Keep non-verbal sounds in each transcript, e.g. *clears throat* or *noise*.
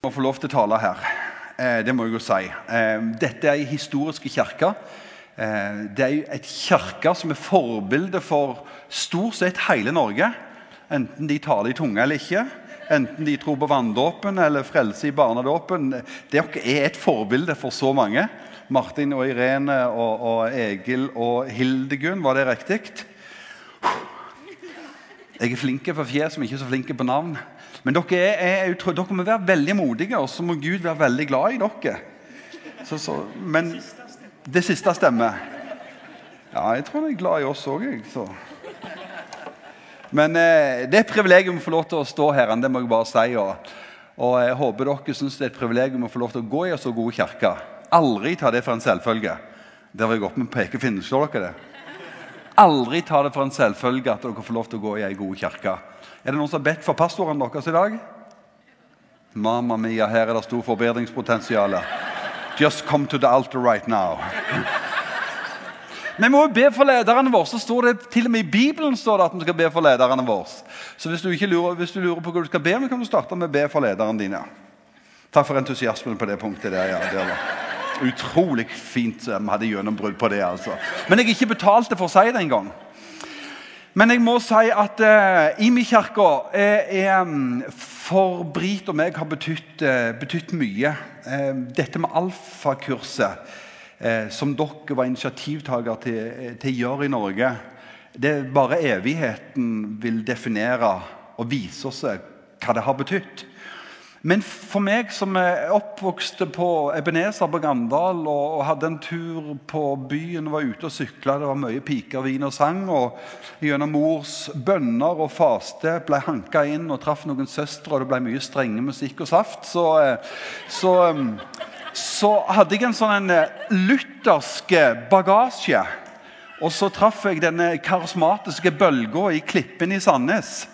å få lov til å tale her. Eh, det må jeg jo si. Eh, dette er ei historisk kirke. Eh, det er et kirke som er forbilde for stort sett hele Norge. Enten de taler i tunge eller ikke. Enten de tror på vanndåpen eller frelse i barnedåpen. Det er et forbilde for så mange. Martin og Irene og, og Egil og Hildegunn, var det riktig? Jeg er flink på fjes, men ikke så flink på navn. Men dere, er, er, dere, må være veldig modige, og så må Gud være veldig glad i dere. Så, så, men det siste stemmer. Ja, jeg tror han er glad i oss òg, jeg. Men eh, det er et privilegium å få lov til å stå her. det må jeg bare si. Og, og jeg håper dere syns det er et privilegium å få lov til å gå i en så god kirke. Aldri ta det for en selvfølge. Der var jeg oppe med pekefingeren. Slår dere det? Aldri ta det for en selvfølge at dere får lov til å gå i ei god kirke. Er det noen som har bedt for pastoren deres i dag? Mamma mia, her er det stort forbedringspotensial. Just come to the altar right now. Vi må jo be for lederne våre. så står det Til og med i Bibelen står det at vi skal be for lederne våre. Så hvis du, lurer, hvis du lurer på hva du skal be om, kan du starte med å be for lederne dine. Takk for entusiasmen på det punktet. der, ja. Det var utrolig fint vi hadde gjennombrudd på det. altså. Men jeg ikke betalte for å si det engang. Men jeg må si at i min kirke er, um, for Brit og meg har betydd, uh, betydd mye. Uh, dette med alfakurset, uh, som dere var initiativtaker til, til, gjøre i Norge, det er bare evigheten vil definere og vise oss hva det har betydd. Men for meg som er oppvokst på Ebenezer på Gandal og, hadde en tur på byen og var ute og sykla, det var mye piker, vin og sang, og gjennom mors bønner og faste ble hanka inn og traff noen søstre, og det ble mye strenge musikk og saft, så, eh, så, eh, så hadde jeg en sånn eh, luthersk bagasje. Og så traff jeg denne karismatiske bølga i Klippen i Sandnes.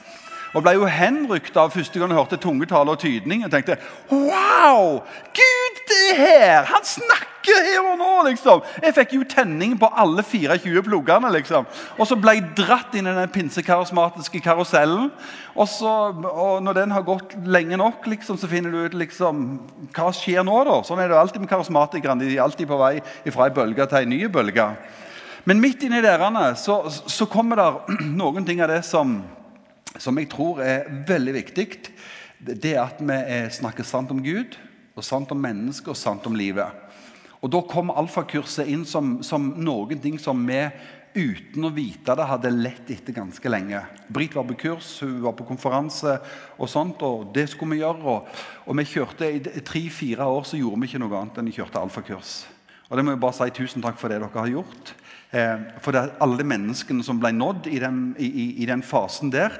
Og ble jo henrykt av første gang jeg hørte tungetale og tydning. Og tenkte Wow! Gud er her! Han snakker her og nå! liksom. Jeg fikk jo tenning på alle 24 pluggene. liksom. Og så ble jeg dratt inn i den pinsekarismatiske karusellen. Og, så, og når den har gått lenge nok, liksom, så finner du ut liksom, hva skjer nå. da? Sånn er det alltid med karismatikerne. De er alltid på vei fra ei bølge til ei ny bølge. Men midt inni derene så, så kommer det *clears throat* noen ting av det som som jeg tror er veldig viktig, det er at vi snakker sant om Gud, og sant om mennesket og sant om livet. Og Da kom alfakurset inn som, som noen ting som vi uten å vite det hadde lett etter ganske lenge. Britt var på kurs, hun var på konferanse, og sånt, og det skulle vi gjøre. Og, og vi kjørte I tre-fire år så gjorde vi ikke noe annet enn vi kjørte alfakurs. Og det må jeg bare si Tusen takk for det dere har gjort. Eh, for det er alle menneskene som ble nådd i den, i, i den fasen der.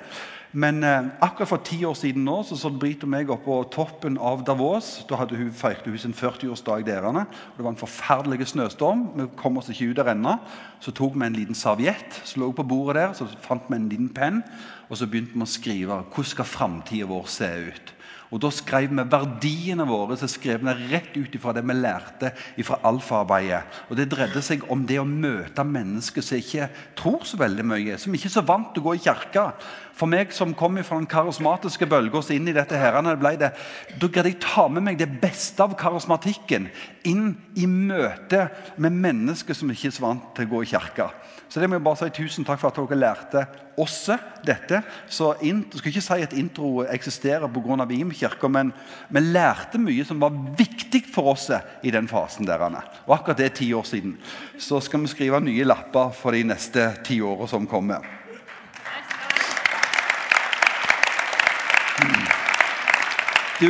Men eh, akkurat for ti år siden nå, så satt Britt og meg oppe på toppen av Davos. Da hadde hun feirte hun sin 40-årsdag. Det var en forferdelig snøstorm. Vi kom oss ikke ut der ennå. Så tok vi en liten serviett som lå på bordet der, så fant vi en liten penn. Og så begynte vi å skrive hvordan skal framtida vår se ut. Og Da skrev vi verdiene våre så skrev vi rett ut fra det vi lærte fra alfaarbeidet. Og Det dreide seg om det å møte mennesker som ikke tror så veldig mye. Som ikke er så vant til å gå i kirka. For meg som kom fra den karismatiske bølga inn i dette, her, ble det, da greide jeg ta med meg det beste av karismatikken inn i møte med mennesker som ikke er så vant til å gå i kirka. Så det må jeg bare si Tusen takk for at dere lærte oss dette. Så Jeg skal ikke si at intro eksisterer pga. IM-kirka, men vi lærte mye som var viktig for oss i den fasen. der. Og akkurat det er ti år siden. Så skal vi skrive nye lapper for de neste ti åra som kommer. Du,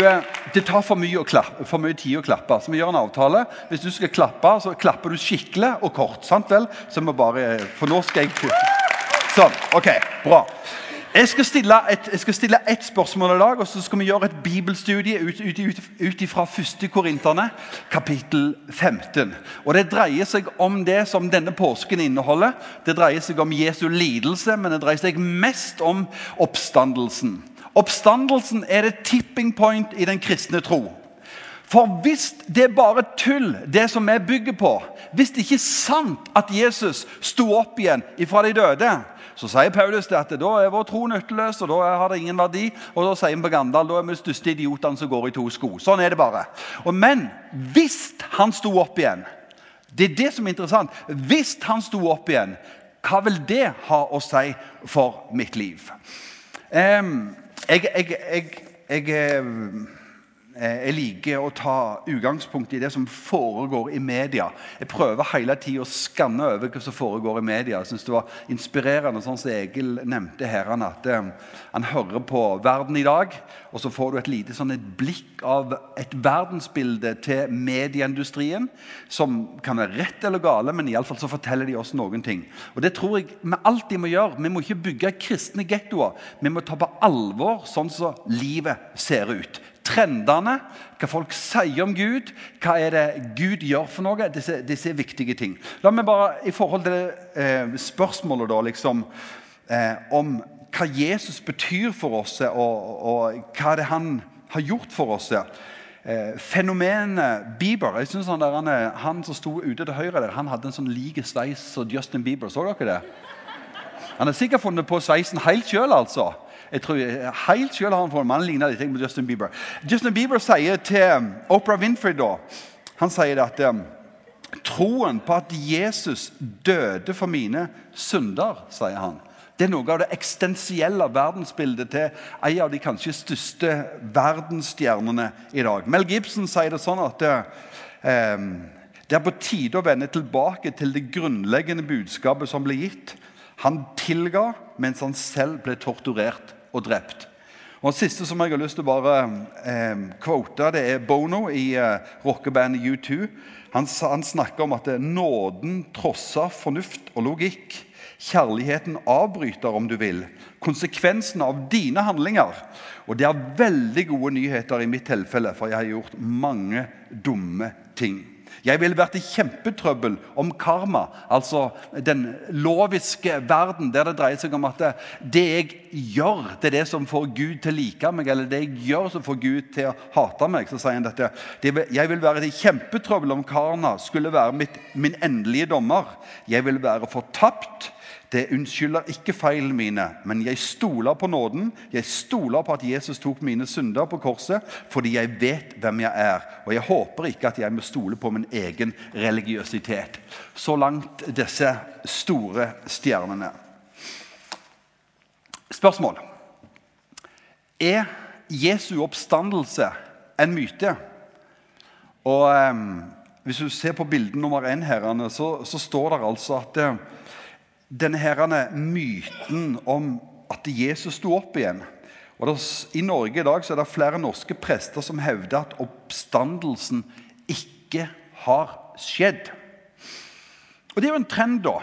det tar for mye, klappe, for mye, tid å klappe. Så vi gjør en avtale. Hvis du skal klappe, så klapper du skikkelig og kort. sant vel? Så vi bare, For nå skal jeg Sånn. Ok, bra. Jeg skal, stille et, ett spørsmål i dag, og så skal vi gjøre et bibelstudie ut, ut, ut, ut fra 1. Korinterne, kapittel 15. Og Det dreier seg om det som denne påsken inneholder. Det dreier seg om Jesu lidelse, men det dreier seg mest om oppstandelsen. Oppstandelsen er det tipping point i den kristne tro. For hvis det er bare tull, det som vi bygger på Hvis det ikke er sant at Jesus sto opp igjen fra de døde, Så sier Paulus at da er vår tro nytteløs, og da har det ingen verdi. Og da sier vi på Gandal da er vi de største idiotene som går i to sko. Sånn er det bare. Og, men hvis han sto opp igjen Det er det som er interessant. Hvis han sto opp igjen, hva vil det ha å si for mitt liv? Um, jeg, jeg, jeg, jeg jeg liker å ta utgangspunkt i det som foregår i media. Jeg prøver hele tida å skanne over hva som foregår i media. Jeg synes Det var inspirerende, sånn som Egil nevnte her, at um, han hører på Verden i dag. Og så får du et lite sånn et blikk av et verdensbilde til medieindustrien. Som kan være rett eller gale, men iallfall så forteller de oss noen ting. Og Det tror jeg vi alltid må gjøre. Vi må ikke bygge kristne gettoer. Vi må ta på alvor sånn som livet ser ut trendene, hva folk sier om Gud, hva er det Gud gjør for noe. Disse, disse er viktige ting. La meg bare, I forhold til eh, spørsmålet da, liksom, eh, om hva Jesus betyr for oss, og, og hva det han har gjort for oss eh, Fenomenet Bieber jeg synes han, der, han, han, som sto ute til høyre der, han hadde en sånn like sveis som Justin Bieber. Så dere det? Han har sikkert funnet på sveisen helt sjøl, altså. Jeg tror Helt sjøl har han fått Han ligner litt på Justin Bieber. Justin Bieber sier til um, Oprah Winfrey da, han sier at um, troen på at Jesus døde for mine synder, sier han. Det er noe av det eksistensielle verdensbildet til en av de kanskje største verdensstjernene i dag. Mel Gibson sier det sånn at eh, det er på tide å vende tilbake til det grunnleggende budskapet som ble gitt. Han tilga mens han selv ble torturert og drept. Og Den siste som jeg har lyst til å bare eh, quote, det er Bono i eh, rockebandet U2. Han, han, snakker om at nåden trosser fornuft og logikk. Kjærligheten avbryter, om du vil, konsekvensen av dine handlinger. Og det er veldig gode nyheter i mitt tilfelle, for jeg har gjort mange dumme ting. Jeg ville vært i kjempetrøbbel om karma, altså den loviske verden, der det dreier seg om at det, jeg gjør, det er det som får Gud til å like meg, eller det jeg gjør, som får Gud til å hate meg. Så sier han dette. Jeg vil være i kjempetrøbbel om karma skulle være mitt, min endelige dommer. Jeg vil være fortapt det unnskylder ikke feilene mine, men jeg stoler på nåden. Jeg stoler på at Jesus tok mine synder på korset fordi jeg vet hvem jeg er. Og jeg håper ikke at jeg må stole på min egen religiøsitet. Så langt disse store stjernene. Spørsmål. Er Jesu oppstandelse en myte? Og eh, Hvis du ser på bilde nummer én, her, så, så står det altså at uh, denne herrene, myten om at Jesus sto opp igjen. Og det, I Norge i dag så er det flere norske prester som hevder at oppstandelsen ikke har skjedd. Og Det er jo en trend, da.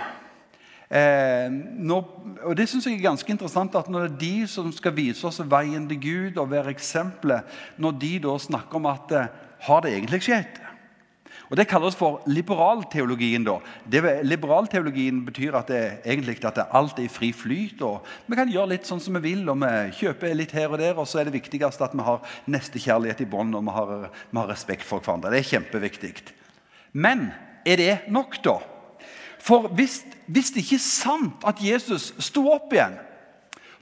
Eh, når, og det synes jeg er ganske interessant at Når det er de som skal vise oss veien til Gud og være eksempelet, når de da snakker om at eh, har det egentlig skjedd? Og Det kalles for liberalteologien. Liberalteologien betyr at, det, egentlig at det alt er i fri flyt. og Vi kan gjøre litt sånn som vi vil, og vi kjøper litt her og der. Og så er det viktigst at vi har nestekjærlighet i bånd, og vi har, vi har respekt for hverandre. Det er kjempeviktig. Men er det nok, da? For hvis, hvis det ikke er sant at Jesus sto opp igjen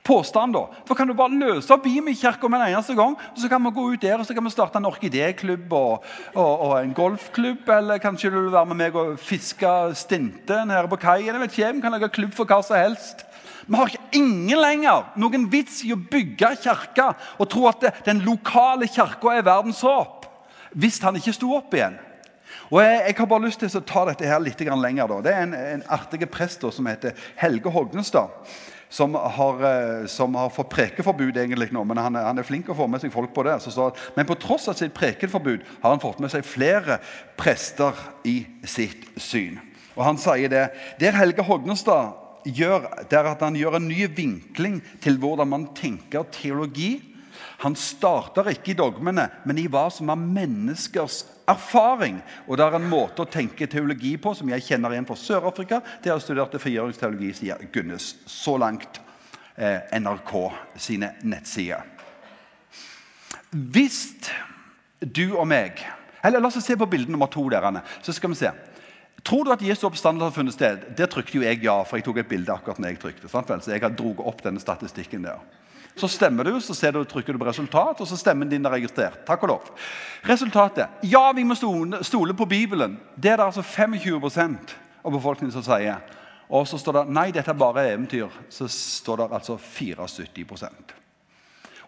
påstand. da. For Kan du bare løse opp Bimikirka med en eneste gang, og så kan vi gå ut der og så kan vi starte en orkidéklubb og, og, og, en golfklubb? Eller kanskje du vil være med meg og fiske stinte nede på kaien? Jeg vet ikke, Vi kan lage klubb for hva som helst. Vi har ikke ingen lenger noen vits i å bygge kirke og tro at det, den lokale kirka er verdens håp hvis han ikke sto opp igjen. Og jeg, jeg, har bare lyst til å ta dette her litt lenger. Da. Det er en, en artig prest som heter Helge Hognestad som har, eh, som har fått prekeforbud egentlig nå, men han, han, er flink å få med seg folk på det. Så, men på tross av sitt prekeforbud har han fått med seg flere prester i sitt syn. Og han sier det. Der Helge Hognestad gjør, det er at han gjør en ny vinkling til hvordan man tenker teologi. Han starter ikke i dogmene, men i hva som er menneskers erfaring. Og det er en måte å tenke teologi på som jeg kjenner igjen fra Sør-Afrika. Det har studert frigjøringsteologi, sier Gunnes. Så langt eh, NRK sine nettsider. Hvis du og meg eller La oss se på bilde nummer to. Der, så skal vi se. Tror du at Jesu oppstandelse har funnet sted? Der trykte jo jeg ja, for jeg tok et bilde akkurat når jeg trykte. Sant? Så jeg har drog opp denne statistikken der. Så stemmer du, så du, trykker du på resultat, og så stemmen din er registrert. Takk og lov. Resultatet. Ja, vi må stole på Bibelen. Det er det altså 25% av befolkningen som sier. Og så står det nei, dette er bare eventyr. Så står det altså 74%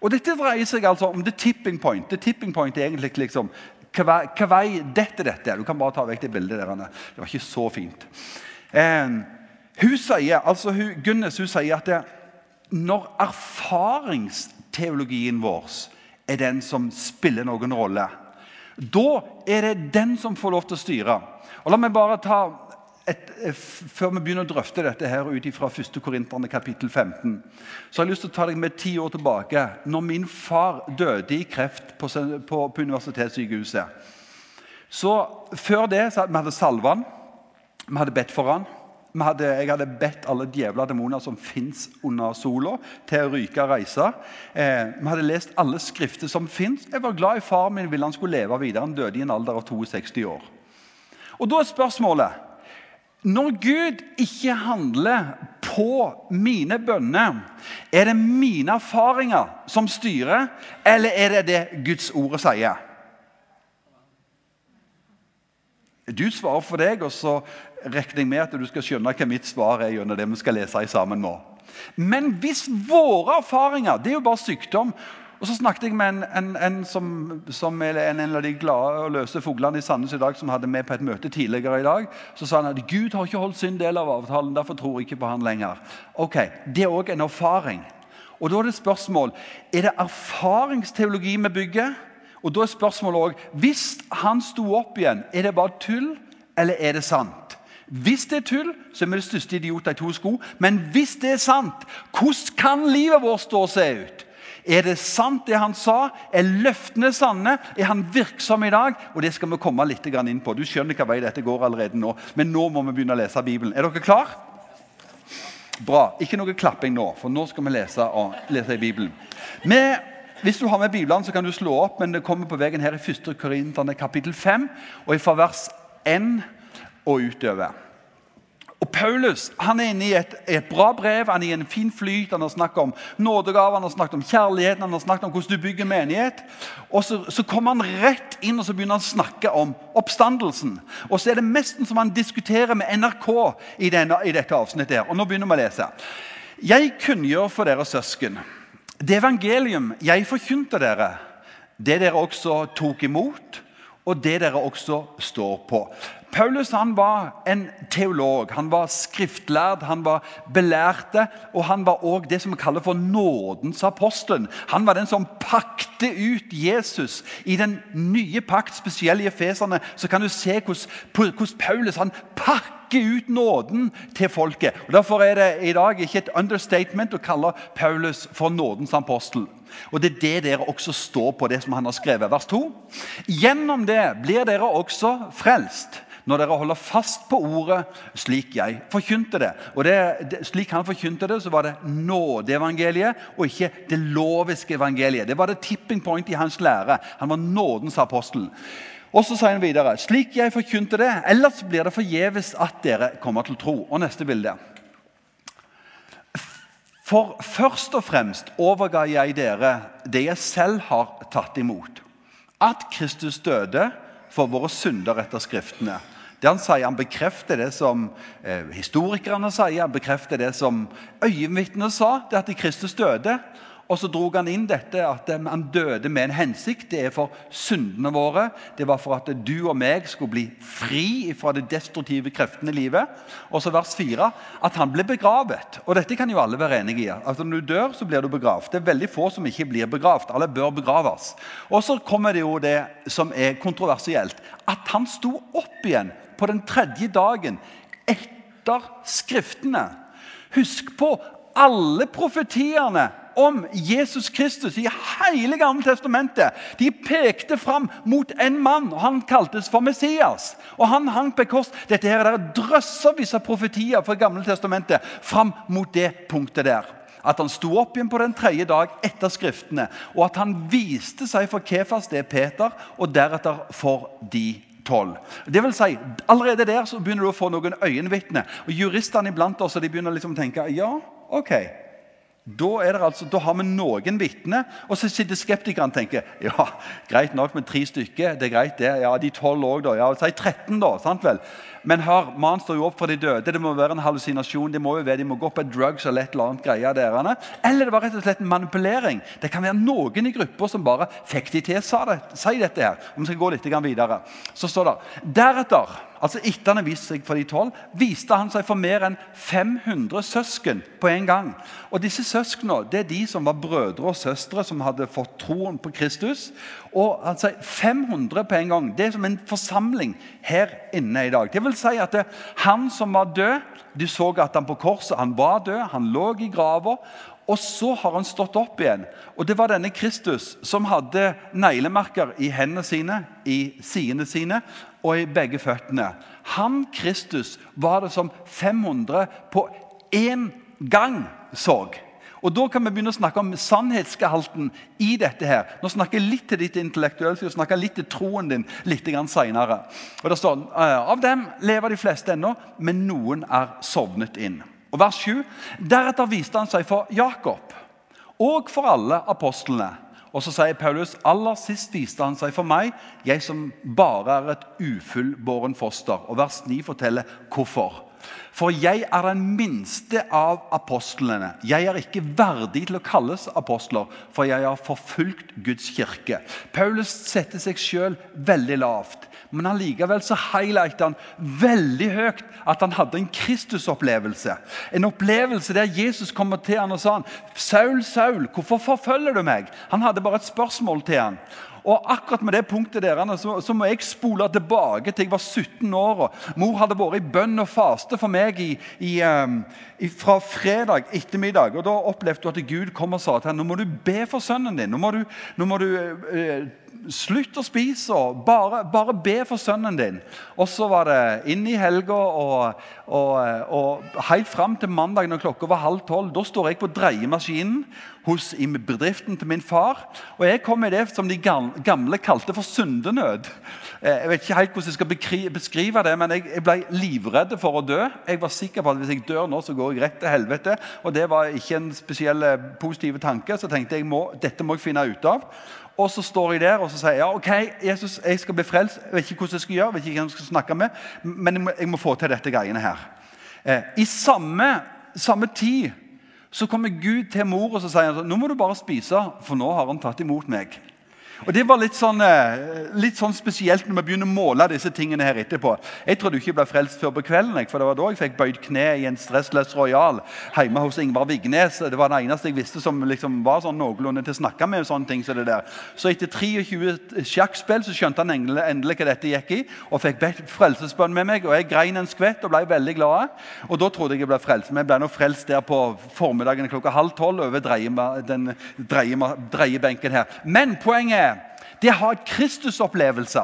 Og Dette dreier seg altså om the tipping point. The tipping point er egentlig liksom hva, vei detter dette? Du kan bare ta vekk det bildet der. Det var ikke så fint. Eh, hun sier, altså hun, Gunnes hun sier at det, når erfaringsteologien vår er den som spiller noen rolle, da er det den som får lov til å styre. Og La meg bare ta et, Før vi begynner å drøfte dette her ut fra 1. Korinterne kapittel 15, så har jeg lyst til å ta deg med ti år tilbake, når min far døde i kreft på, på, på universitetssykehuset. Så Før det så hadde vi salvet han, vi hadde bedt for han. Hadde, jeg hadde bedt alle djevler og demoner som fins under sola, til å ryke og reise. Eh, vi hadde lest alle skrifter som fins. Jeg var glad i faren min ville han skulle leve videre. Han døde i en alder av 62 år. Og Da er spørsmålet Når Gud ikke handler på mine bønner, er det mine erfaringer som styrer, eller er det det Guds ord sier? Du svarer for deg, og så regner jeg med at du skal skjønne hva mitt svar er gjennom det vi skal lese i sammen nå. Men hvis våre erfaringer Det er jo bare sykdom. Og Så snakket jeg med en, en, en som, som en, av de glade og løse fuglene i Sandnes i dag, som hadde med på et møte tidligere i dag. Så sa han at Gud har ikke holdt sin del av avtalen, derfor tror jeg ikke på han lenger. Ok, Det er òg en erfaring. Og Da er det spørsmål er det erfaringsteologi vi bygger. Og da er spørsmålet også, Hvis han sto opp igjen, er det bare tull, eller er det sant? Hvis det er tull, så er vi det største idioter i to sko. Men hvis det er sant, hvordan kan livet vårt stå og se ut? Er det sant, det han sa? Er løftene sanne? Er han virksom i dag? Og Det skal vi komme litt inn på. Du skjønner hva vei dette går allerede nå. Men nå må vi begynne å lese Bibelen. Er dere klar? Bra. Ikke noe klapping nå, for nå skal vi lese, lese i Bibelen. Med, hvis du har med Bibelen, så kan du slå opp, men det kommer på veien her i 1. Korinterne kapittel 5, og fra vers 1 og utover. Og Paulus han er inne i et, et, bra brev, han er i en fin flyt. Han har snakket om nådegaver, han har snakket om kjærligheten, han har snakket om hvordan du bygger menighet. Og så, så kommer han rett inn og så begynner han å snakke om oppstandelsen. Og så er det nesten som han diskuterer med NRK i, denne, i dette avsnittet. her. Og nå begynner vi å lese. Jeg kunngjør for dere søsken det evangelium jeg forkynte dere, det dere også tok imot, og det dere også står på. Paulus han var en teolog, han var skriftlærd, han var belærte. Og han var også det som vi kaller for nådens apostelen. Han var den som pakte ut Jesus i den nye pakt, spesielt i Efeserne. Så kan du se hvordan, Paulus han pakker ut nåden til folket. Og Derfor er det i dag ikke et understatement å kalle Paulus for nådens apostel. Og Det er det dere også står på, det som han har skrevet. Vers 2. Gjennom det blir dere også frelst når dere holder fast på ordet slik jeg forkynte det. Og det, Slik han forkynte det, så var det nådeevangeliet og ikke det loviske evangeliet. Det var det tipping point i hans lære. Han var nådens apostel. Og så sier han videre slik jeg forkynte det, ellers blir det forgjeves at dere kommer til tro. Og neste bilde. For først og fremst overga jeg dere det jeg selv har tatt imot. At Kristus døde for våre synder etter Skriftene det Han sier, han bekrefter det som eh, historikerne sier, han bekrefter det som øyenvitnene sa, det at Kristus døde. Og så dro han inn dette at eh, han døde med en hensikt. Det er for syndene våre. Det var for at du og meg skulle bli fri fra de destruktive kreftene i livet. Og så vers 4 at han ble begravet. Og dette kan jo alle være enig i. Altså Når du dør, så blir du begravd. Det er veldig få som ikke blir begravd. Alle bør begraves. Og så kommer det jo det som er kontroversielt. At han sto opp igjen på den tredje dagen etter Skriftene. Husk på alle profetiene om Jesus Kristus i hele Gamle testamentet. De pekte fram mot en mann, og han kaltes for Messias. Og han hang på kors. Dette her er drøssevis av profetier fra Gamle testamentet fram mot det punktet der. At han sto opp igjen på den tredje dag etter Skriftene, og at han viste seg for Kefas, det er Peter, og deretter for de tolv. Det vil si, allerede der så begynner du å få noen øyenvitner. Juristene iblant oss de begynner liksom å tenke ja, ok. Da, er det altså, da har vi noen vitner. Og så sitter skeptikerne og tenker ja, greit nok med tre stykker. det er greit det, ja, De tolv òg, da. ja, Si 13, da. sant vel? Men hør, mannen står jo opp for de døde. Det må være en hallusinasjon. De må jo være, de må gå på drugs eller et eller annet greie derene. Eller det var rett og slett en manipulering. Det kan være noen i grupper som bare fikk de til å det, si dette. her. Vi skal gå litt videre. Så står det Deretter, altså etter han har vist seg for de tolv, viste han seg for mer enn 500 søsken på en gang. Og disse søsknene det er de som var brødre og søstre som hadde fått troen på Kristus. Og sier 500 på en gang. Det er som en forsamling her inne i dag. Det vil si at det, han som var død Du så at han på korset han var død, han lå i grava. Og så har han stått opp igjen. Og det var denne Kristus som hadde neglemerker i hendene sine, i sidene sine og i begge føttene. Han Kristus var det som 500 på én gang så. Og Da kan vi begynne å snakke om sannhetsgehalten i dette. her. Nå snakker jeg litt til ditt intellektuelle, og snakker litt til troen din litt senere. Og det står «Eh, av dem lever de fleste ennå, men noen er sovnet inn. Og Vers 7. Deretter viste han seg for Jakob og for alle apostlene. Og så sier Paulus aller sist viste han seg for meg, jeg som bare er et ufullbåren foster. Og vers 9 forteller hvorfor. For jeg er den minste av apostlene. Jeg er ikke verdig til å kalles apostler, for jeg har forfulgt Guds kirke. Paulus setter seg sjøl veldig lavt, men allikevel så highlighter han veldig høyt at han hadde en Kristusopplevelse. En opplevelse der Jesus kommer til han og sa han, 'Saul, Saul, hvorfor forfølger du meg?' Han hadde bare et spørsmål til han. Og akkurat med det punktet der, så, så, må jeg spole tilbake til jeg var 17 år. og Mor hadde vært i bønn og faste for meg i, i, um, i, fra fredag ettermiddag. og Da opplevde hun at Gud kom og sa til henne nå må du be for sønnen din. Nå må du, nå må du uh, Slutt å spise og bare, bare, be for sønnen din. Og så var det inn i helga og, og, og helt fram til mandag når klokka var halv tolv. Da står jeg på dreiemaskinen hos, i bedriften til min far. Og jeg kom i det som de gamle kalte for syndenød. Eh, jeg vet ikke helt hvordan jeg skal beskrive det, men jeg, jeg ble livredd for å dø. Jeg var sikker på at hvis jeg dør nå, så går jeg rett til helvete. Og det var ikke en spesiell eh, positiv tanke, så tenkte jeg må, dette må jeg finne ut av. Og så står jeg der og så sier ja, ok, Jesus, jeg skal bli frelst. Jeg vet ikke hvordan jeg skal gjøre, jeg vet ikke hvem jeg skal snakke med, men jeg må, jeg må få til dette greiene her. Eh, I samme, samme tid så kommer Gud til mor og så sier han, nå må du bare spise, for nå har han tatt imot meg. Og Det var litt sånn, eh, litt sånn, spesielt når vi begynner å måle disse tingene her etterpå. Jeg trodde ikke jeg ble frelst før på kvelden, for det var da jeg fikk bøyd kne i en Stressless Royal hjemme hos Ingvar Vignes. Det var det eneste jeg visste som liksom var sånn noenlunde til å snakke med. sånne ting som det der. Så etter 23 sjakkspill så skjønte han endelig hva dette gikk i, og fikk frelsesbønn med meg. og Jeg grein en skvett og ble veldig glad. Og da trodde jeg jeg ble frelst. Men jeg ble nå frelst der på formiddagen klokka halv tolv over dreiebenken her. Men poenget er det å ha et Kristusopplevelse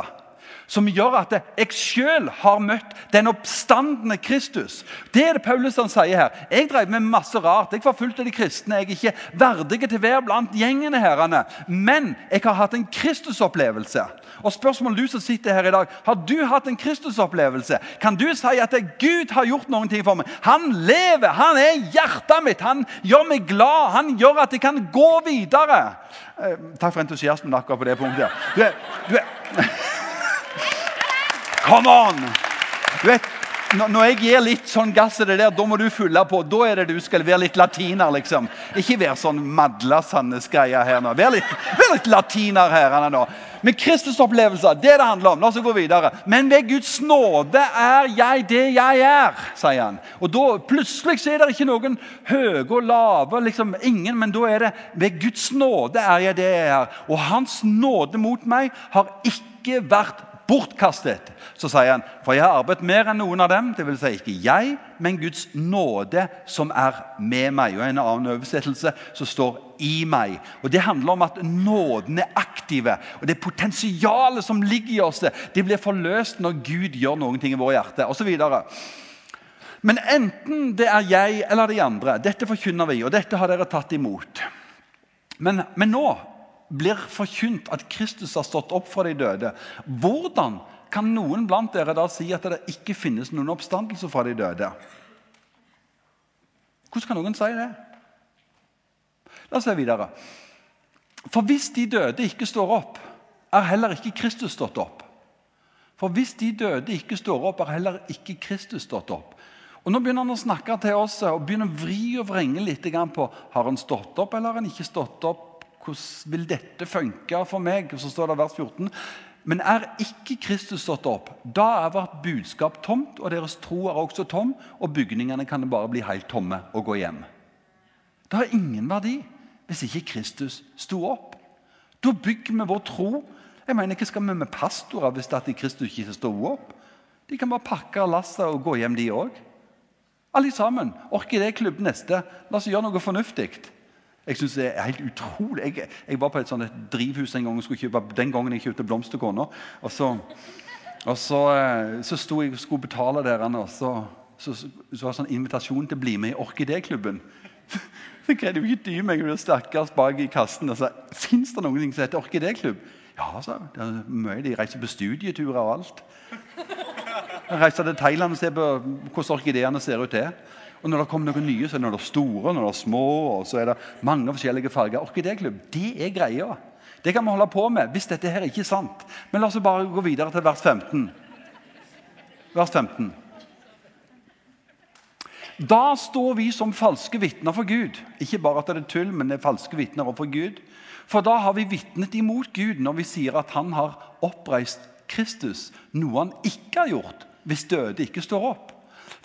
som gjør at jeg sjøl har møtt den oppstandende Kristus. Det er det Paulus han sier her. Jeg drev med masse rart. Jeg forfulgte de kristne. Jeg er ikke verdig til å være blant gjengene. herrene. Men jeg har hatt en Kristusopplevelse. Og spørsmålet du som sitter her i dag, Har du hatt en Kristusopplevelse? Kan du si at Gud har gjort noen ting for meg? Han lever, han er hjertet mitt, han gjør meg glad, han gjør at jeg kan gå videre. Eh, takk for entusiasmen akkurat på det punktet. Du er, du er. Come on! Du vet, når jeg gir litt sånn gass i det der, da må du fylle på. Da er det du skal være litt latiner, liksom. Ikke være sånn madla Sandnes-greia her nå. Vær litt, vær litt latiner her nå. Men Kristusopplevelser, det det handler om. La oss gå videre. Men ved Guds nåde er jeg det jeg er, sier han. Og da plutselig så er det ikke noen høye og lave, liksom ingen, men da er det ved Guds nåde er jeg det jeg er. Og Hans nåde mot meg har ikke vært bortkastet. Så sier han, for jeg har arbeidet mer enn noen av dem. Det vil si ikke jeg, men Guds nåde som er med meg. Og en annen oversettelse som står i meg. Og Det handler om at nåden er aktive. Og det potensialet som ligger i oss, det blir forløst når Gud gjør noen ting i våre hjerte. Og så videre. Men enten det er jeg eller de andre, dette forkynner vi, og dette har dere tatt imot. Men, men nå blir forkynt at Kristus har stått opp fra de døde, hvordan kan noen blant dere da si at det ikke finnes noen oppstandelse fra de døde? Hvordan kan noen si det? La oss se videre. For hvis de døde ikke står opp, er heller ikke Kristus stått opp. For hvis de døde ikke står opp, er heller ikke Kristus stått opp. Og Nå begynner han å snakke til oss og begynner å vri og vrenge litt på har han stått opp eller har han ikke stått opp. Hvordan vil dette funke for meg? Og så står det vers 14. Men er ikke Kristus stått opp, da er vårt budskap tomt, og deres tro er også tom, og bygningene kan bare bli helt tomme og gå hjem. Det har ingen verdi hvis ikke Kristus sto opp. Da bygger vi vår tro. Jeg mener, Hva skal vi med pastorer hvis at Kristus ikke sto opp? De kan bare pakke lasset og gå hjem, de òg. Alle sammen. Orkidéklubb neste. La oss gjøre noe fornuftig. Jeg synes det er helt utrolig. Jeg, jeg var på et sånt drivhus en gang og skulle kjøpe, den gangen jeg kjøpte blomsterkona. Og så, og så, eh, så sto jeg og skulle betale der, og så, så, så, var det sånn invitasjon til å bli med i Orkidéklubben. *laughs* Så greide jo ikke dy meg ble stakkars bak i kassen og sa fins det noen ting som heter orkidéklubb. Ja, sa det er mye. De reiser på studieturer og alt. *laughs* Jeg reiser til Thailand og ser på hvordan orkideene ser ut der. Og når det kommer noen nye, så er det noen store noen små. og så er det mange forskjellige farger. Orkidéklubb, det er greia. Det kan vi holde på med hvis dette her ikke er sant. Men la oss bare gå videre til vers 15. Vers 15. Da står vi som falske vitner for Gud. Ikke bare at det er tull, men det er falske vitner for Gud. For da har vi vitnet imot Gud når vi sier at han har oppreist Kristus, noe han ikke har gjort hvis døde ikke står opp.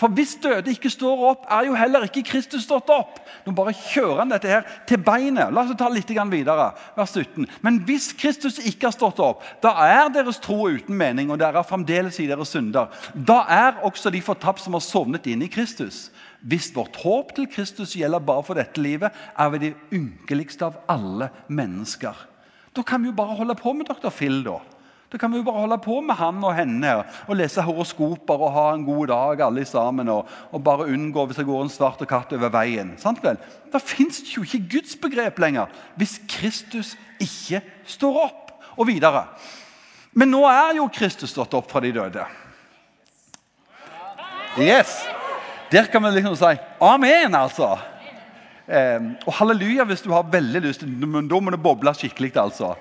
For hvis døde ikke står opp, er jo heller ikke Kristus stått opp. Nå bare kjører han dette her til beinet. La oss ta litt videre. Vers 17. Men hvis Kristus ikke har stått opp, da er deres tro uten mening, og dere er fremdeles i deres synder. Da er også de fortapt som har sovnet inn i Kristus. Hvis vårt håp til Kristus gjelder bare for dette livet, er vi de ynkeligste av alle mennesker. Da kan vi jo bare holde på med dr. Phil, da. Da kan vi jo bare holde på med han og henne og lese horoskoper og ha en god dag alle sammen. Og, og bare unngå hvis det går en svart katt over veien. Sant vel? Da fins jo ikke Guds begrep lenger hvis Kristus ikke står opp. Og videre. Men nå er jo Kristus stått opp fra de døde. Yes! Der kan vi liksom si amen, altså. Eh, og halleluja hvis du har veldig lyst. Men da må det boble skikkelig. altså.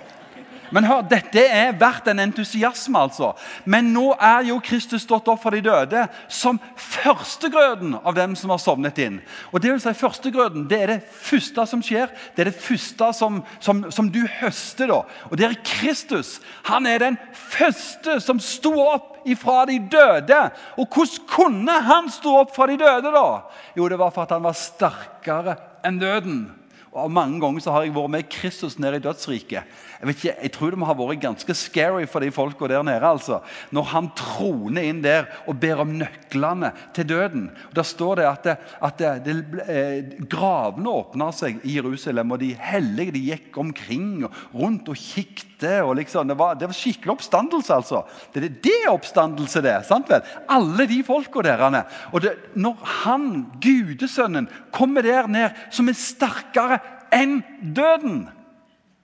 Men hør, dette er verdt en entusiasme, altså. Men nå er jo Kristus stått opp fra de døde som førstegrøden av dem som har sovnet inn. Og det vil si Førstegrøden det er det første som skjer. Det er det første som, som, som du høster. da. Og det er Kristus. Han er den første som sto opp ifra de døde. Og hvordan kunne han stå opp fra de døde? da? Jo, det var for at han var sterkere enn døden. Og Mange ganger så har jeg vært med Kristus nede i dødsriket. Jeg, vet ikke, jeg tror det må ha vært ganske scary for de folka der nede. altså. Når han troner inn der og ber om nøklene til døden. Og Der står det at, det, at det, det, eh, gravene åpna seg i Jerusalem, og de hellige de gikk omkring og rundt og kikte. og liksom, Det var, det var skikkelig oppstandelse. altså. Det, det er oppstandelse, det. sant vel? Alle de folka der. Og det, når han, gudesønnen, kommer der ned som er sterkere enn døden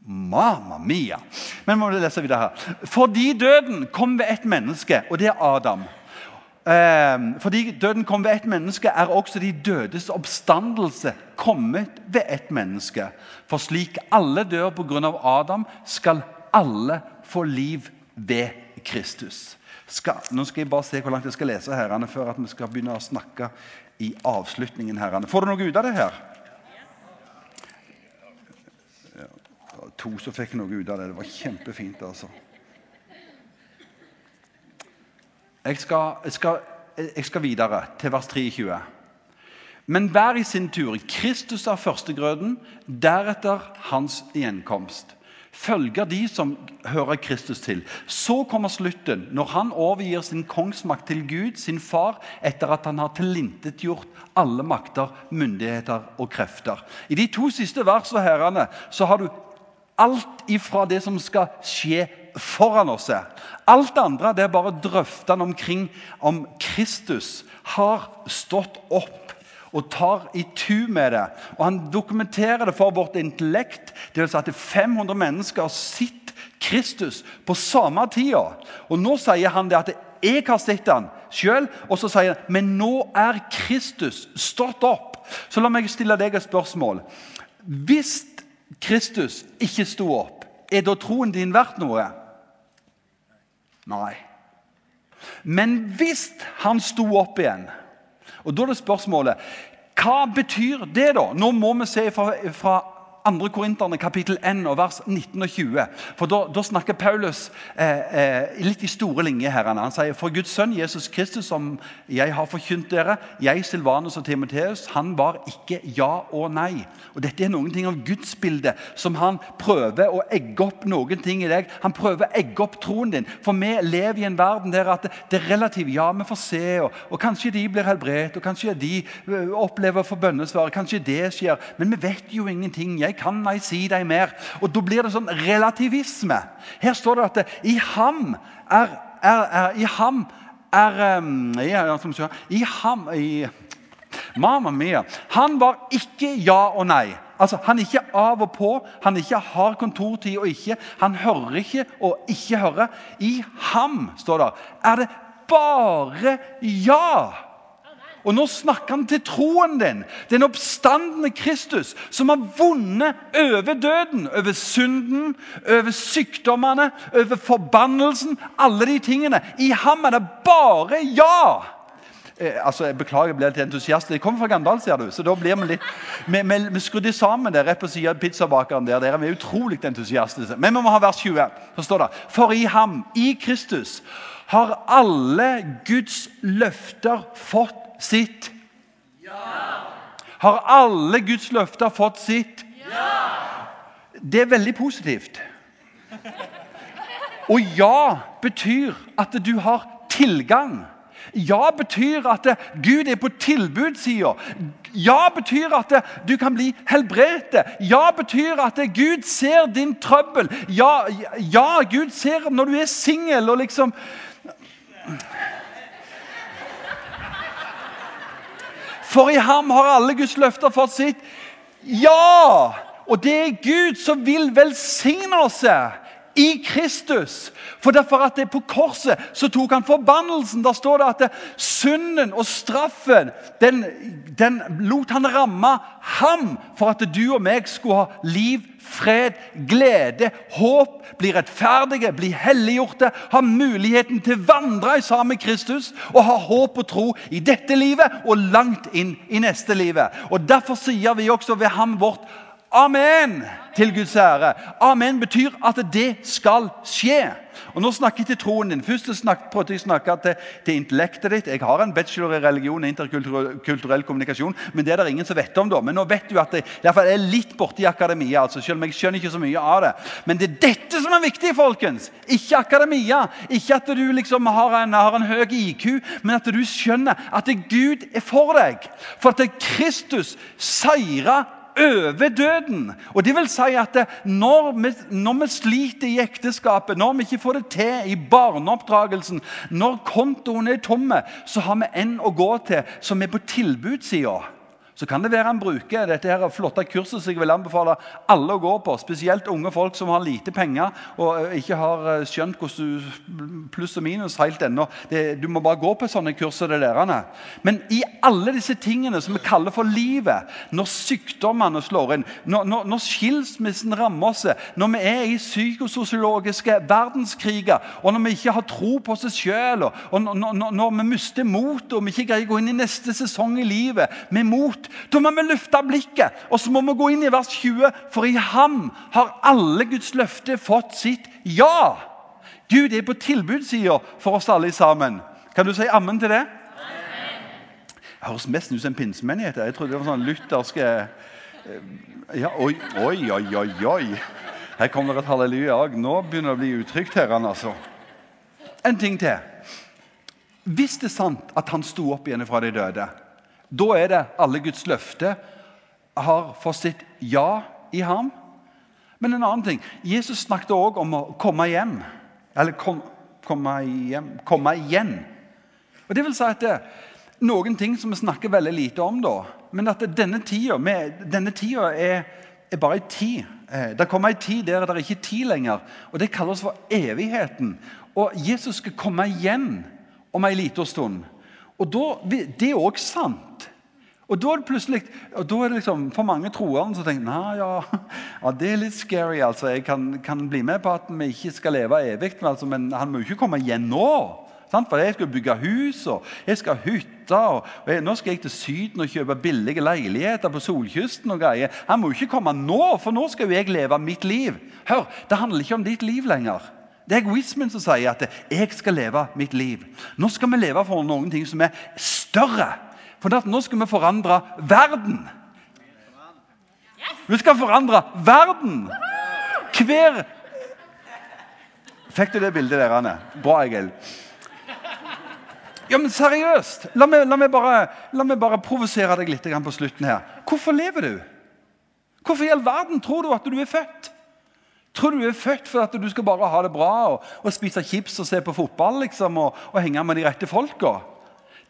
Mamma mia! Men må vi lese videre her. Fordi døden kom ved ett menneske, og det er Adam. Eh, fordi døden kom ved ett menneske, er også de dødes oppstandelse kommet ved ett menneske. For slik alle dør pga. Adam, skal alle få liv ved Kristus. Skal, nå skal jeg bare se hvor langt jeg skal lese herrene, før at vi skal begynne å snakke i avslutningen. herrene. Får du noe ut av det her? to som fikk noe ut av det. Det var kjempefint, altså. Jeg skal, jeg skal, jeg skal videre til vers 23. Men hver i sin tur. Kristus er førstegrøden, deretter hans gjenkomst. Følger de som hører Kristus til. Så kommer slutten, når han overgir sin kongsmakt til Gud, sin far, etter at han har tilintetgjort alle makter, myndigheter og krefter. I de to siste versene herrene, så har du alt ifra det som skal skje foran oss. Alt andre det er bare drøftene omkring om Kristus har stått opp. Og tar i tu med det. Og Han dokumenterer det for vårt intellekt. Det vil si at 500 mennesker har sett Kristus på samme tida. Og nå sier han det at jeg har sett han sjøl, og så sier han men nå er Kristus stått opp. Så la meg stille deg et spørsmål. Hvis Kristus ikke sto opp, er da troen din verdt noe? Nei. Men hvis han sto opp igjen og Da er det spørsmålet hva betyr det, da? Nå må vi se fra, fra 2. Korinterne kapittel 1 og vers 19 og 20. For Da, da snakker Paulus eh, eh, litt i store linjer. her. Han sier for Guds sønn Jesus Kristus, som jeg har forkynt dere, jeg, Silvanus og Timoteus, han var ikke ja og nei. Og Dette er noen ting av gudsbildet som han prøver å egge opp noen ting i deg. Han prøver å egge opp troen din. For vi lever i en verden der at det er relativt. Ja, vi får se, og, og kanskje de blir helbredet, og kanskje de eh, opplever få bønnesvar, kanskje det skjer. Men vi vet jo ingenting. Jeg kan jeg si deg mer. Og Da blir det sånn relativisme. Her står det at i ham er, er, er I ham er ja, I ham i, Mamma mia. Han var ikke ja og nei. Altså, Han er ikke av og på, han ikke har kontortid og ikke. Han hører ikke og ikke hører. I ham, står det, er det bare ja. Og nå snakker han til troen din. Den oppstandende Kristus som har vunnet over døden, over synden, over sykdommene, over forbannelsen. Alle de tingene. I ham er det bare ja! Eh, altså, jeg Beklager, jeg blir litt entusiastisk. Jeg kommer fra Gandal, ser du. så da blir Vi litt, vi, vi, vi skrudde sammen der rett på siden av pizzabakeren. der, der er vi utrolig entusiastiske. Men vi må ha vers 20. Så står det For i ham, i Kristus, har alle Guds løfter fått sitt? Ja. Har alle Guds løfter fått sitt? Ja. Det er veldig positivt. Og ja betyr at du har tilgang. Ja betyr at Gud er på tilbudssida. Ja betyr at du kan bli helbredet. Ja betyr at Gud ser din trøbbel. Ja, ja Gud ser når du er singel og liksom For i ham har alle Guds løfter fått sitt ja! Og det er Gud som vil velsigne oss i Kristus. For derfor at det er På korset så tok han forbannelsen. Der står det at synden og straffen den, den lot han ramme ham for at du og meg skulle ha liv fred, glede, håp, bli rettferdige, bli helliggjorte, ha muligheten til å vandre i sammen med Kristus og ha håp og tro i dette livet og langt inn i neste livet. Og Derfor sier vi også ved ham vårt Amen til Guds ære. Amen betyr at det skal skje. Og Nå snakker jeg til troen din. Først prøvde jeg å snakke til, til, intellektet ditt. Jeg har en bachelor i religion og interkulturell kommunikasjon, men det er det ingen som vet om. da. Men nå vet du at det, i fall er litt borti akademia. altså, selv om jeg skjønner ikke så mye av det. Men det er dette som er viktig, folkens! Ikke akademia. Ikke at du liksom har en, har en høy IQ, men at du skjønner at Gud er for deg. For at Kristus seira over døden. Og det vil si at når vi, når vi sliter i ekteskapet, når vi ikke får det til i barneoppdragelsen, når kontoen er tomme, så har vi en å gå til som er på tilbudssida så kan det være han bruker dette her flotte kurset som jeg vil anbefale alle å gå på. Spesielt unge folk som har lite penger og eh, ikke har eh, skjønt pluss og minus helt ennå. Du må bare gå på sånne kurs. Det der. Men i alle disse tingene som vi kaller for livet, når sykdommene slår inn, når, når, når skilsmissen rammer oss, når vi er i psykososiologiske verdenskriger, og når vi ikke har tro på oss sjøl, og, og når, når, vi mister motet og vi ikke greier å gå inn i neste sesong i livet med mot, da må vi løfte blikket og så må vi gå inn i vers 20. For i ham har alle Guds løfter fått sitt ja. Gud er på tilbudssida for oss alle sammen. Kan du si ammen til det? Det høres mest ut som en pinsemenighet. Jeg trodde det var sånn lutherske eh, ja, Oi, oi, oi, oi. oi. Her kommer det et halleluja òg. Nå begynner det å bli utrygt her. altså. En ting til. Hvis det er sant at han sto opp igjen fra de døde, da er det alle Guds løfter har fått sitt ja i ham. Men en annen ting Jesus snakket også om å komme hjem. Eller kom, komme hjem komme igjen. Og det vil si at det, noen ting som vi snakker veldig lite om. da, Men at denne tida, denne tida er, er bare ei tid. Eh, det kommer ei tid der det er ikke tid lenger. og Det kalles for evigheten. Og Jesus skal komme igjen om ei lita stund. Og da, Det er òg sant. Og da er det plutselig, og da er det liksom, For mange troende som tenker nei, ja, *laughs* ja, det er litt scary. altså. Jeg kan, kan, bli med på at vi ikke skal leve evig, men, altså, men han må jo ikke komme igjen nå. For jeg skal bygge hus og jeg skal ha hytte. Og, jeg, nå skal jeg til Syden og kjøpe billige leiligheter på solkysten. og greier. Han må jo ikke komme nå, for nå skal jo jeg leve mitt liv. Hør, Det handler ikke om ditt liv lenger. Det er egoismen som sier at 'jeg skal leve mitt liv'. Nå skal vi leve for noen ting som er større. For nå skal vi forandre verden. Vi skal forandre verden! Hver Fikk du det bildet der, Anne? Bra, Egil. Ja, men seriøst! La meg, la meg bare, bare provosere deg litt på slutten her. Hvorfor lever du? Hvorfor i all verden tror du at du er født? Tror du er født for at du skal bare ha det bra og, og spise chips og se på fotball liksom, og, og, henge med de rette folka?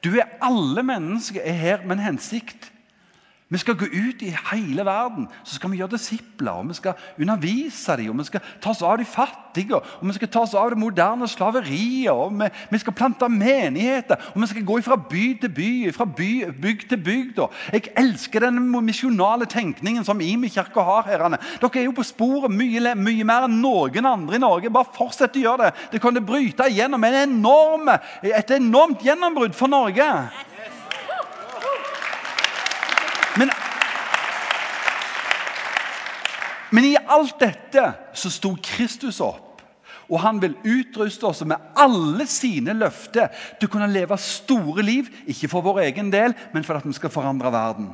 Du er alle mennesker er her med en hensikt. Vi skal gå ut i hele verden så skal vi gjøre disipler. og Vi skal undervise dem, og vi skal ta oss av de fattige og vi skal ta oss av det moderne slaveriet. og vi, vi, skal plante menigheter, og vi skal gå fra by til by, fra by, bygd til bygd. Jeg elsker den misjonale tenkningen som Imi kirke har. Herrene. Dere er jo på sporet mye, mye, mer enn noen andre i Norge. Bare fortsett å gjøre det. Det kan det bryte igjennom en enorm, et enormt gjennombrudd for Norge. Men, men i alt dette så sto Kristus opp. Og han vil utruste oss med alle sine løfter til å kunne leve store liv. Ikke for vår egen del, men for at vi skal forandre verden.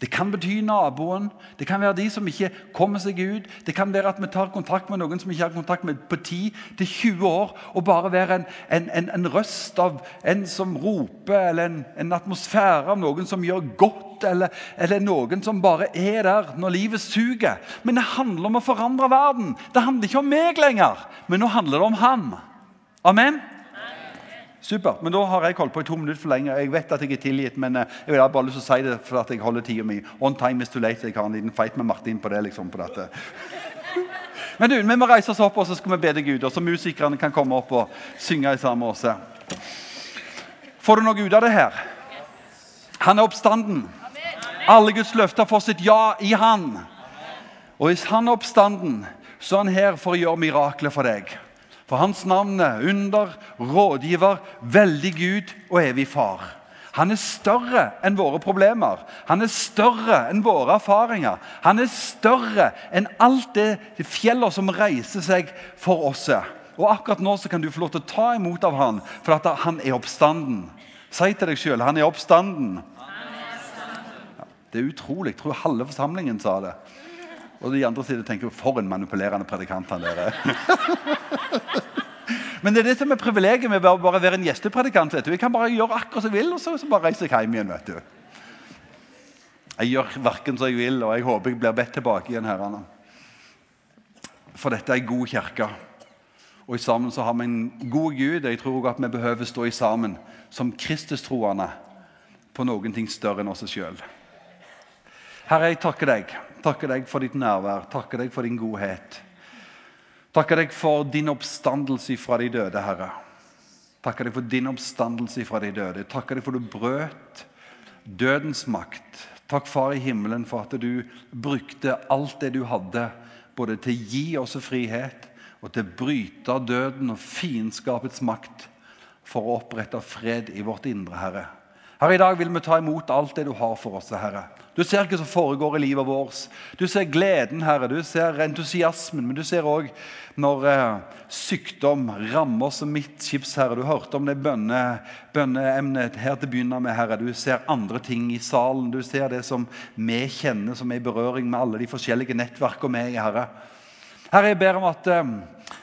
Det kan bety naboen, det kan være de som ikke kommer seg ut. Det kan være at vi tar kontakt med noen som ikke har kontakt med på 10-20 år. Og bare være en, en, en, en, røst av en som roper, eller en, atmosfære av noen som gjør godt. Eller, eller, noen som bare er der når livet suger. Men det handler om å forandre verden. Det handler ikke om meg lenger, men nå handler det om ham. Amen. Supert. Men da har jeg holdt på i to minutter for lenge. Jeg vet at jeg er tilgitt, men eh, jeg vil bare lyst til å si det for at jeg holder tida mi. On time is too late. Jeg har en liten fight med Martin på det. liksom, på dette. *laughs* Men du, vi må reise oss opp og så skal vi be til Gud, Og så musikerne kan komme opp og synge i samme åse. Får du noe ut av det her? Han er oppstanden. Alle Guds løfter får sitt ja i Han. Og hvis Han er oppstanden, så er han her for å gjøre mirakler for deg. For hans navn er under, rådgiver, veldig Gud og evig far. Han er større enn våre problemer. Han er større enn våre erfaringer. Han er større enn alt det fjellet som reiser seg for oss. Og akkurat nå så kan du få lov til å ta imot av han, for at han er oppstanden. Si til deg sjøl han er oppstanden. Ja, det er utrolig. Jeg tror halve forsamlingen sa det. Og de andre sider tenker for en manipulerende predikant han der *laughs* Men det er det som er privilegiet med å bare være en gjestepredikant. vet du. Jeg kan bare gjøre akkurat som jeg vil, og så, bare reiser jeg hjem igjen. vet du. Jeg gjør verken som jeg vil, og jeg håper jeg blir bedt tilbake igjen. herrene. For dette er ei god kirke. Og i sammen så har vi en god Gud. og Jeg tror også at vi behøver stå i sammen som Kristustroende på noen ting større enn oss sjøl. Herre, jeg takker deg. Takker deg for ditt nærvær. Takker deg for din godhet. Takker deg for din oppstandelse fra de døde, Herre. Takker deg for din oppstandelse fra de døde. Takker deg for du brøt dødens makt. Takk, Far i himmelen, for at du brukte alt det du hadde, både til å gi oss frihet og til å bryte døden og fiendskapets makt for å opprette fred i vårt indre, Herre. Her I dag vil vi ta imot alt det du har for oss, Herre. Du ser hva som foregår i livet vårt. Du ser gleden, Herre. Du ser entusiasmen. Men du ser òg når eh, sykdom rammer oss som midtskips, Herre. Du hørte om det bønne, bønneemnet her til å begynne med, Herre. Du ser andre ting i salen. Du ser det som vi kjenner, som er i berøring med alle de forskjellige nettverkene vi er i, Herre. Herre, jeg ber om at eh,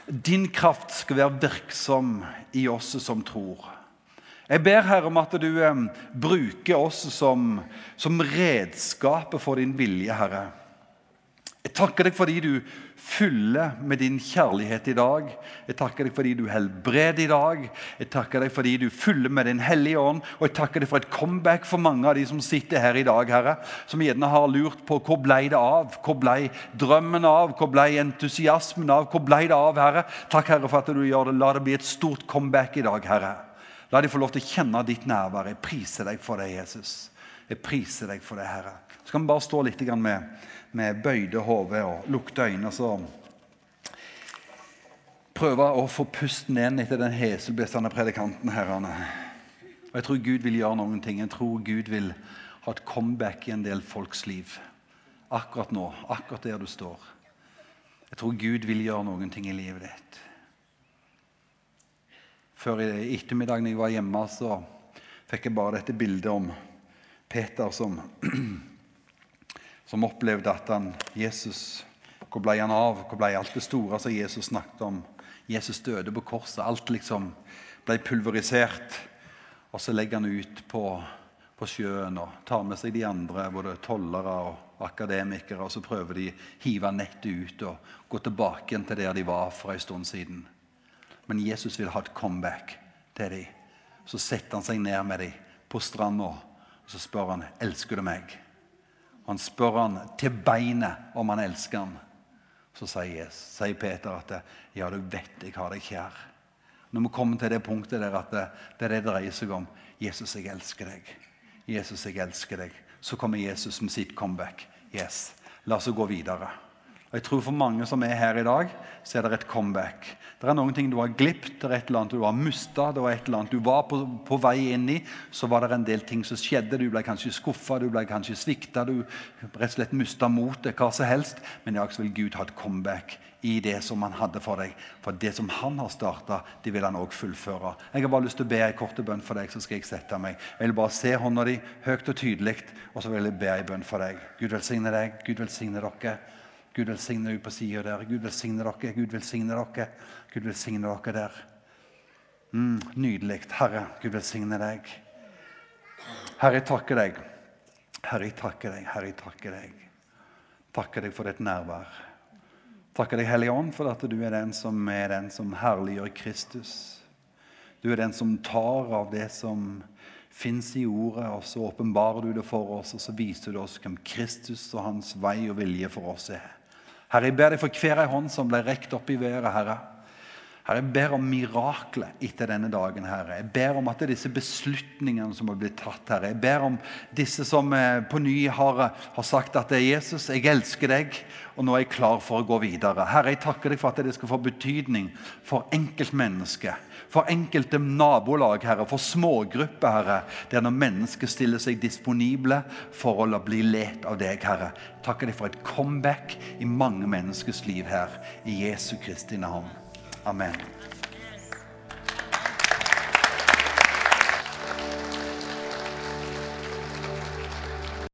din kraft skal være virksom i oss som tror. Jeg ber Herre om at du eh, bruker oss som, som redskapet for din vilje, Herre. Jeg takker deg fordi du fyller med din kjærlighet i dag. Jeg takker deg fordi du helbreder i dag. Jeg takker deg fordi du fyller med Din hellige ånd. Og jeg takker deg for et comeback for mange av de som sitter her i dag, Herre. Som gjerne har lurt på hvor ble det av? Hvor ble drømmen av? Hvor ble entusiasmen av? Hvor ble det av, Herre? Takk, Herre, for at du gjør det. La det bli et stort comeback i dag, Herre. La de få lov til å kjenne ditt nærvær. Jeg priser deg for det, Jesus. Jeg priser deg for det, Herre. Så kan vi bare stå litt med, med bøyde hode og lukte øynene. så Prøve å få pusten igjen etter den heselbestende predikanten. herrene. Og Jeg tror Gud vil gjøre noen ting. Jeg tror Gud vil ha et comeback i en del folks liv. Akkurat nå, akkurat der du står. Jeg tror Gud vil gjøre noen ting i livet ditt. Før i ettermiddag når jeg var hjemme, så fikk jeg bare dette bildet om Peter som, *clears throat* som opplevde at han, Jesus Hvor ble han av? Hvor ble alt det store som Jesus snakket om? Jesus døde på korset. Alt liksom ble pulverisert. Og så legger han ut på, på sjøen og tar med seg de andre, både tollere og akademikere, og så prøver de å hive nettet ut og gå tilbake til der de var for en stund siden. Men Jesus vil ha et comeback til dem. Så setter han seg ned med dem på stranda og så spør han elsker du meg. Han spør han til beinet om han elsker ham. Så sier, Jesus, sier Peter at ja, du vet jeg har deg kjær. Når vi kommer til det punktet der at det, det det dreier seg om Jesus, jeg elsker deg. Jesus, jeg elsker deg. Så kommer Jesus med sitt comeback. Yes, La oss gå videre. Og jeg tror For mange som er her i dag, så er det et comeback. Det er noen ting du har glipt, det er et eller annet du har mista, det var et eller annet du var på, på, vei inn i. Så var det en del ting som skjedde. Du ble kanskje skuffa, du ble kanskje svikta, du rett og slett mista motet, hva som helst. Men i dag vil Gud ha et comeback i det som han hadde for deg. For det som han har starta, det vil han òg fullføre. Jeg har bare lyst til å be en kort bønn for deg, så skal jeg sette meg. Jeg vil bare se hånda di høyt og tydelig, og så vil jeg be en bønn for deg. Gud velsigne deg. Gud velsigne dere. Gud velsigne deg på sida der. Gud velsigne dere. Gud velsigne dere. Gud velsigne dere der. Mm, nydelig. Herre, Gud velsigne deg. Herre, jeg takker deg. Herre, jeg takker deg. Herre, jeg takker deg. Takker deg for ditt nærvær. Takker deg, Hellige Ånd, for at du er den som er den som herliggjør Kristus. Du er den som tar av det som fins i ordet, og så åpenbarer du det for oss, og så viser du oss hvem Kristus og hans vei og vilje for oss er. Herre, jeg ber deg for hver ei hånd som ble rekt opp i været, Herre. Herre, Jeg ber om mirakler etter denne dagen. Herre. Jeg ber om at det er disse beslutningene som har blitt tatt. Herre. Jeg ber om disse som eh, på ny har, har sagt at det er Jesus, jeg elsker deg, og nå er jeg klar for å gå videre. Herre, jeg takker deg for at det skal få betydning for enkeltmennesket. For enkelte nabolag, Herre, for smågrupper, Herre, der når mennesker stiller seg disponible for å bli let av deg, Herre. Takker deg for et comeback i mange menneskers liv her, i Jesu Kristi navn. Amen.